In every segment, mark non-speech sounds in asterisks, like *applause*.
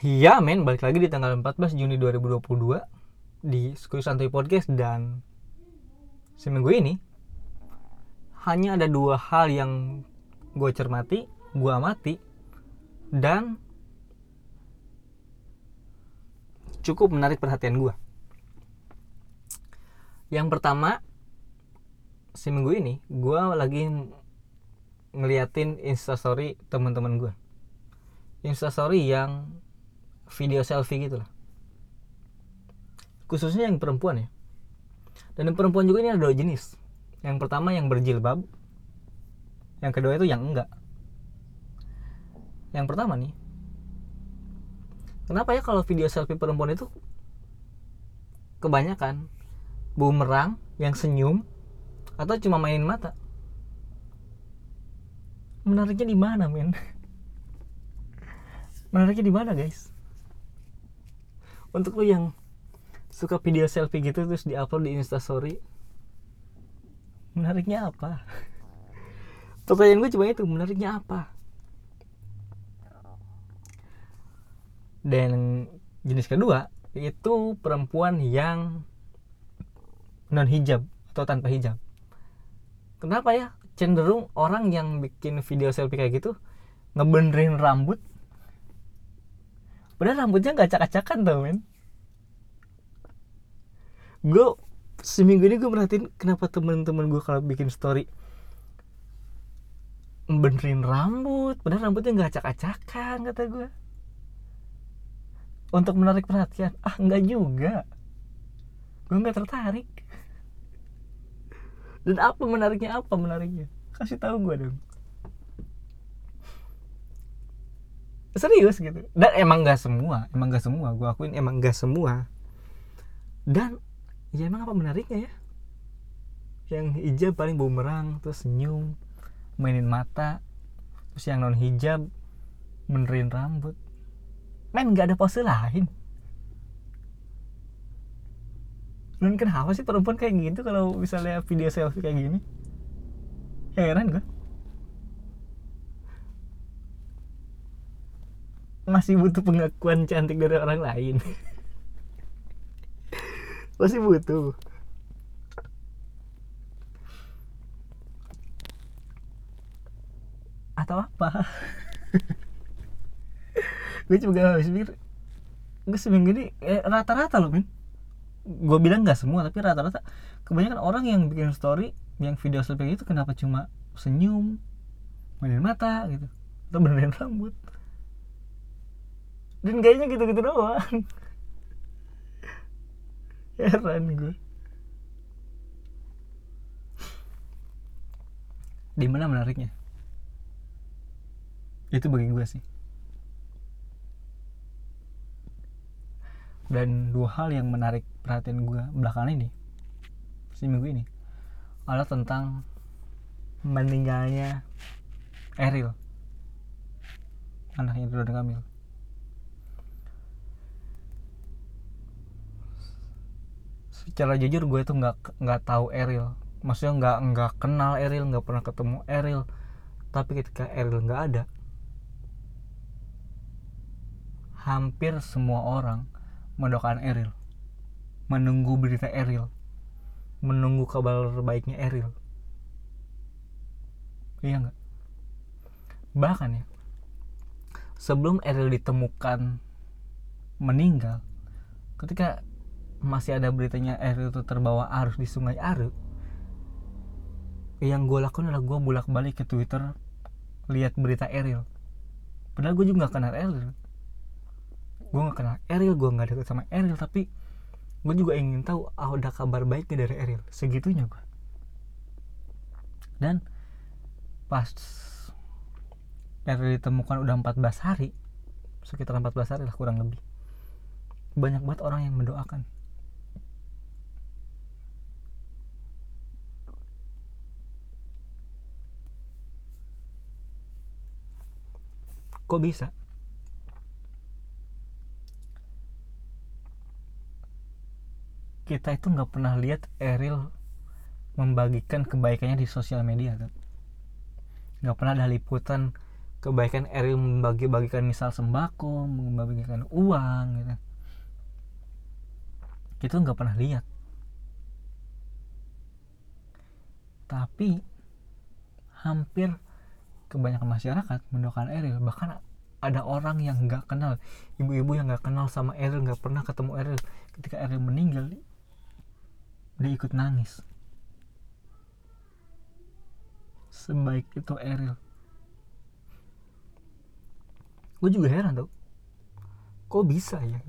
Ya men, balik lagi di tanggal 14 Juni 2022 di Skuy Santuy Podcast dan seminggu ini hanya ada dua hal yang gue cermati, gue amati dan cukup menarik perhatian gue. Yang pertama, seminggu ini gue lagi ngeliatin instastory teman-teman gue. Instastory yang video selfie gitu lah. Khususnya yang perempuan ya. Dan yang perempuan juga ini ada dua jenis. Yang pertama yang berjilbab. Yang kedua itu yang enggak. Yang pertama nih kenapa ya kalau video selfie perempuan itu kebanyakan bumerang yang senyum atau cuma mainin mata? Menariknya di mana men? *laughs* Menariknya di mana guys untuk lo yang suka video selfie gitu terus diupload di instastory menariknya apa? *laughs* Pertanyaan gue cuma itu menariknya apa? Dan jenis kedua itu perempuan yang non hijab atau tanpa hijab. Kenapa ya? Cenderung orang yang bikin video selfie kayak gitu ngebenerin rambut padahal rambutnya nggak acak-acakan tau men. Gue seminggu ini gue merhatiin kenapa temen-temen gue kalau bikin story benerin rambut. Padahal rambutnya nggak acak-acakan kata gue untuk menarik perhatian. Ah nggak juga. Gue nggak tertarik. Dan apa menariknya apa menariknya? Kasih tahu gue dong serius gitu. Dan emang gak semua emang gak semua. Gue akuin emang gak semua. Dan ya emang apa menariknya ya? Yang hijab paling bumerang terus senyum mainin mata terus yang non hijab benerin rambut. Men gak ada pose lain. Dan kenapa sih perempuan kayak gitu kalau misalnya video selfie kayak gini? Heran gue masih butuh pengakuan cantik dari orang lain. *laughs* Masih butuh. Atau apa? *laughs* Gue juga habis pikir gue seminggu ini eh, rata-rata loh min. Gue bilang nggak semua tapi rata-rata. Kebanyakan orang yang bikin story yang video selfie itu kenapa cuma senyum mainin mata gitu. Atau benerin rambut dan kayaknya gitu-gitu doang. Heran gue di mana menariknya? Itu bagi gue sih. Dan dua hal yang menarik perhatian gue belakangan ini seminggu ini adalah tentang meninggalnya Eril. Anaknya Ridwan Kamil secara jujur gue tuh nggak nggak tahu Eril. Maksudnya nggak nggak kenal Eril nggak pernah ketemu Eril. Tapi ketika Eril nggak ada hampir semua orang mendoakan Eril. Menunggu berita Eril. Menunggu kabar baiknya Eril. Iya nggak? Bahkan ya sebelum Eril ditemukan meninggal ketika masih ada beritanya Eril itu terbawa arus di sungai Aru yang gue lakukan adalah gue bolak balik ke Twitter lihat berita Eril padahal gue juga gak kenal Eril gue gak kenal Eril gue gak deket sama Eril tapi gue juga ingin tahu ah, ada kabar baiknya dari Eril segitunya gue dan pas Eril ditemukan udah 14 hari sekitar 14 hari lah kurang lebih banyak banget orang yang mendoakan kok bisa? Kita itu nggak pernah lihat Eril membagikan kebaikannya di sosial media kan nggak pernah ada liputan kebaikan Eril membagi-bagikan misal sembako membagikan uang gitu. Kita nggak pernah lihat. Tapi hampir kebanyakan masyarakat mendoakan Eril. Bahkan ada orang yang nggak kenal ibu-ibu yang nggak kenal sama Eril nggak pernah ketemu Eril. Ketika Eril meninggal dia ikut nangis. Sebaik itu Eril. Gue juga heran tuh kok bisa ya?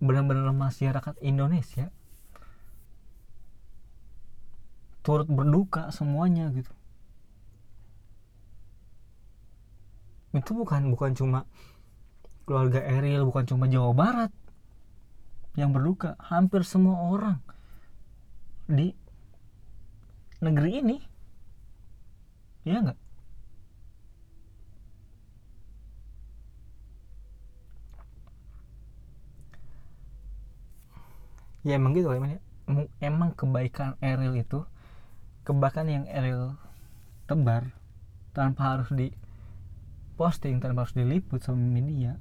Benar-benar masyarakat Indonesia turut berduka semuanya gitu. Itu bukan bukan cuma keluarga Eril bukan cuma Jawa Barat yang berduka. Hampir semua orang di negeri ini ya enggak ya emang gitu emang emang kebaikan Eril itu kebaikan yang Eril tebar tanpa harus di posting tanpa harus diliput sama media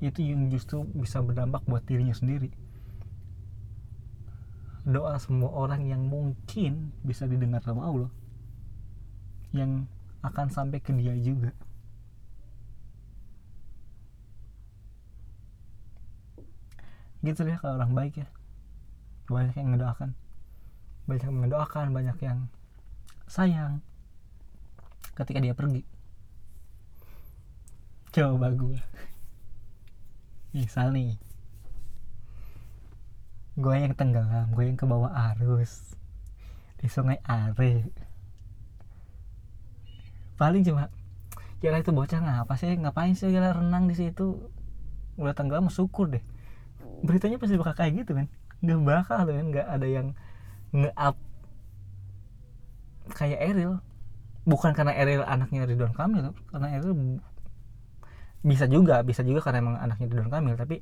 itu yang justru bisa berdampak buat dirinya sendiri. Doa semua orang yang mungkin bisa didengar sama Allah yang akan sampai ke dia juga. Gitu ya kalau orang baik ya. Banyak yang mendoakan banyak yang mendoakan banyak yang sayang ketika dia pergi. Coba gue misal nih gue yang tenggelam gue yang ke bawah arus di sungai Are. Paling cuma kira itu bocah ngapa sih? Ngapain sih kira renang di situ? Udah tenggelam syukur deh. Beritanya pasti bakal kayak gitu kan nggak bakal kan nggak ada yang nge-up kayak Eril. Bukan karena Eril anaknya Ridwan Kamil karena Eril bisa juga bisa juga karena emang anaknya Ridwan Kamil tapi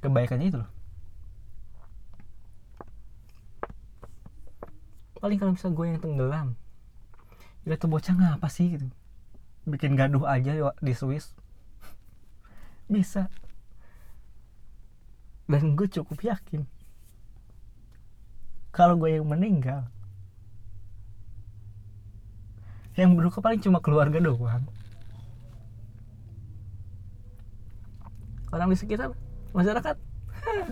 kebaikannya itu loh. Paling kalau misalnya gue yang tenggelam ya tuh bocah ngapa sih? gitu. Bikin gaduh aja di Swiss. *laughs* Bisa. Dan gue cukup yakin kalau gue yang meninggal yang berduka paling cuma keluarga doang. Orang di sekitar masyarakat.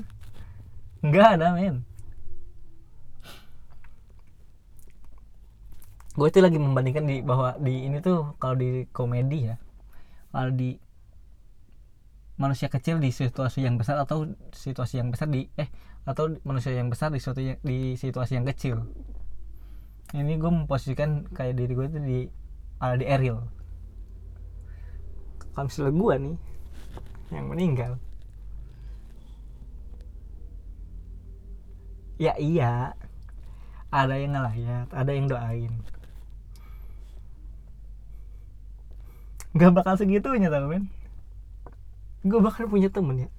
*laughs* Nggak ada men. Gue itu lagi membandingkan di bahwa di ini tuh kalau di komedi ya kalau di manusia kecil di situasi yang besar atau situasi yang besar di eh atau manusia yang besar di suatu di situasi yang kecil. Ini gue memposisikan kayak diri gue itu di ada di Ariel kalau misalnya gue nih yang meninggal. Ya iya ada yang ngelayat ada yang doain. Nggak bakal segitunya tau men. Gue bakal punya temen ya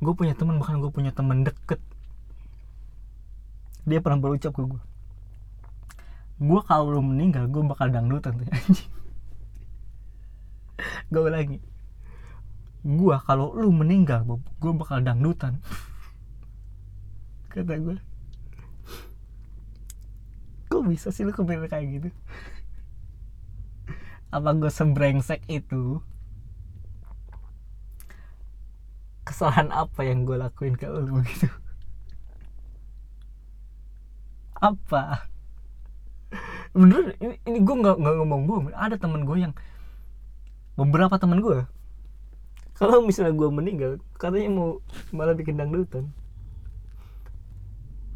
gue punya teman bahkan gue punya teman deket. Dia pernah berucap ke gue gue kalau lu meninggal gue bakal dangdutan tuh *laughs* anjing. Gue lagi gue kalau lu meninggal gue bakal dangdutan. *laughs* Kata gue kok bisa sih lu kepikiran kayak gitu? Apa gue sebrengsek itu kesalahan apa yang gue lakuin ke lu gitu. Apa? Bener ini, ini gue nggak nggak ngomong bohong ada temen gue yang beberapa temen gue kalau misalnya gue meninggal katanya mau malah bikin dangdutan.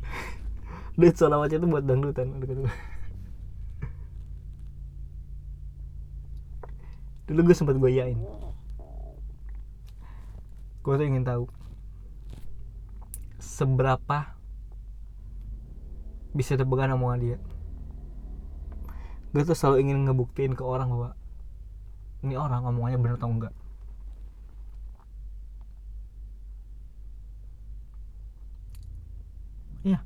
*laughs* Duit solawatnya itu buat dangdutan dulu gue sempat goyain gue tuh ingin tahu seberapa bisa terpegang omongan dia. Gue tuh selalu ingin ngebuktiin ke orang bahwa ini orang omongannya bener atau enggak. Iya.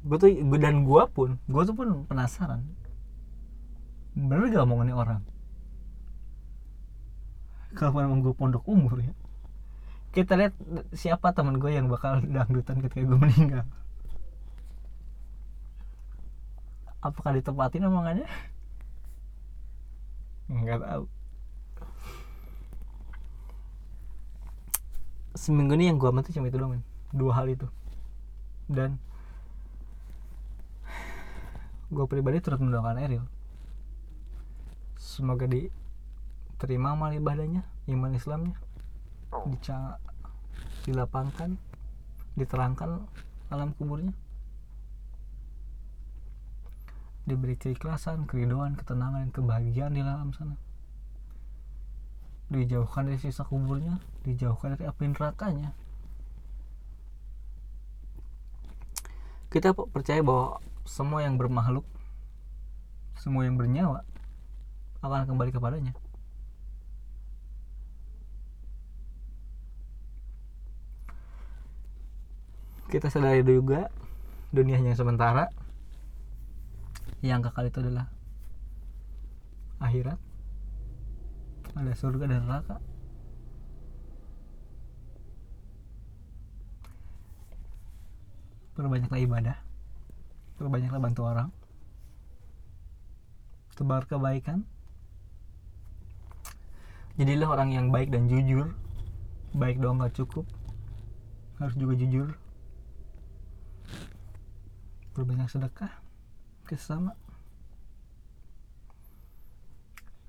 Gue tuh dan gue pun gue tuh pun penasaran. Bener gak omongannya orang kalau memang gue pondok umur ya. Kita lihat siapa teman gue yang bakal dangdutan ketika gue meninggal. Apakah ditempatin omongannya? Nggak tahu. Seminggu ini yang gue amati cuma itu doang men. dua hal itu. Dan gue pribadi turut mendoakan Eril. Semoga diterima amal ibadahnya iman Islamnya. Dica dilapangkan diterangkan alam kuburnya. Diberi keikhlasan, keridoan, ketenangan, dan kebahagiaan di alam sana. Dijauhkan dari sisa kuburnya dijauhkan dari api nerakanya. Kita percaya bahwa semua yang bermakhluk semua yang bernyawa akan kembali kepadanya kita sadari juga dunia hanya sementara. Yang kekal itu adalah akhirat. Ada surga dan neraka. Perbanyaklah ibadah. Perbanyaklah bantu orang. Tebar kebaikan. Jadilah orang yang baik dan jujur. Baik doang gak cukup harus juga jujur berbanyak sedekah ke sesama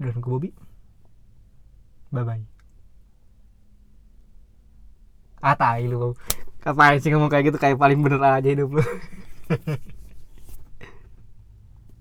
dan ke Bobby bye bye ah tai lu. Ngapain sih ngomong kayak gitu? Kayak paling bener aja hidup lu *laughs*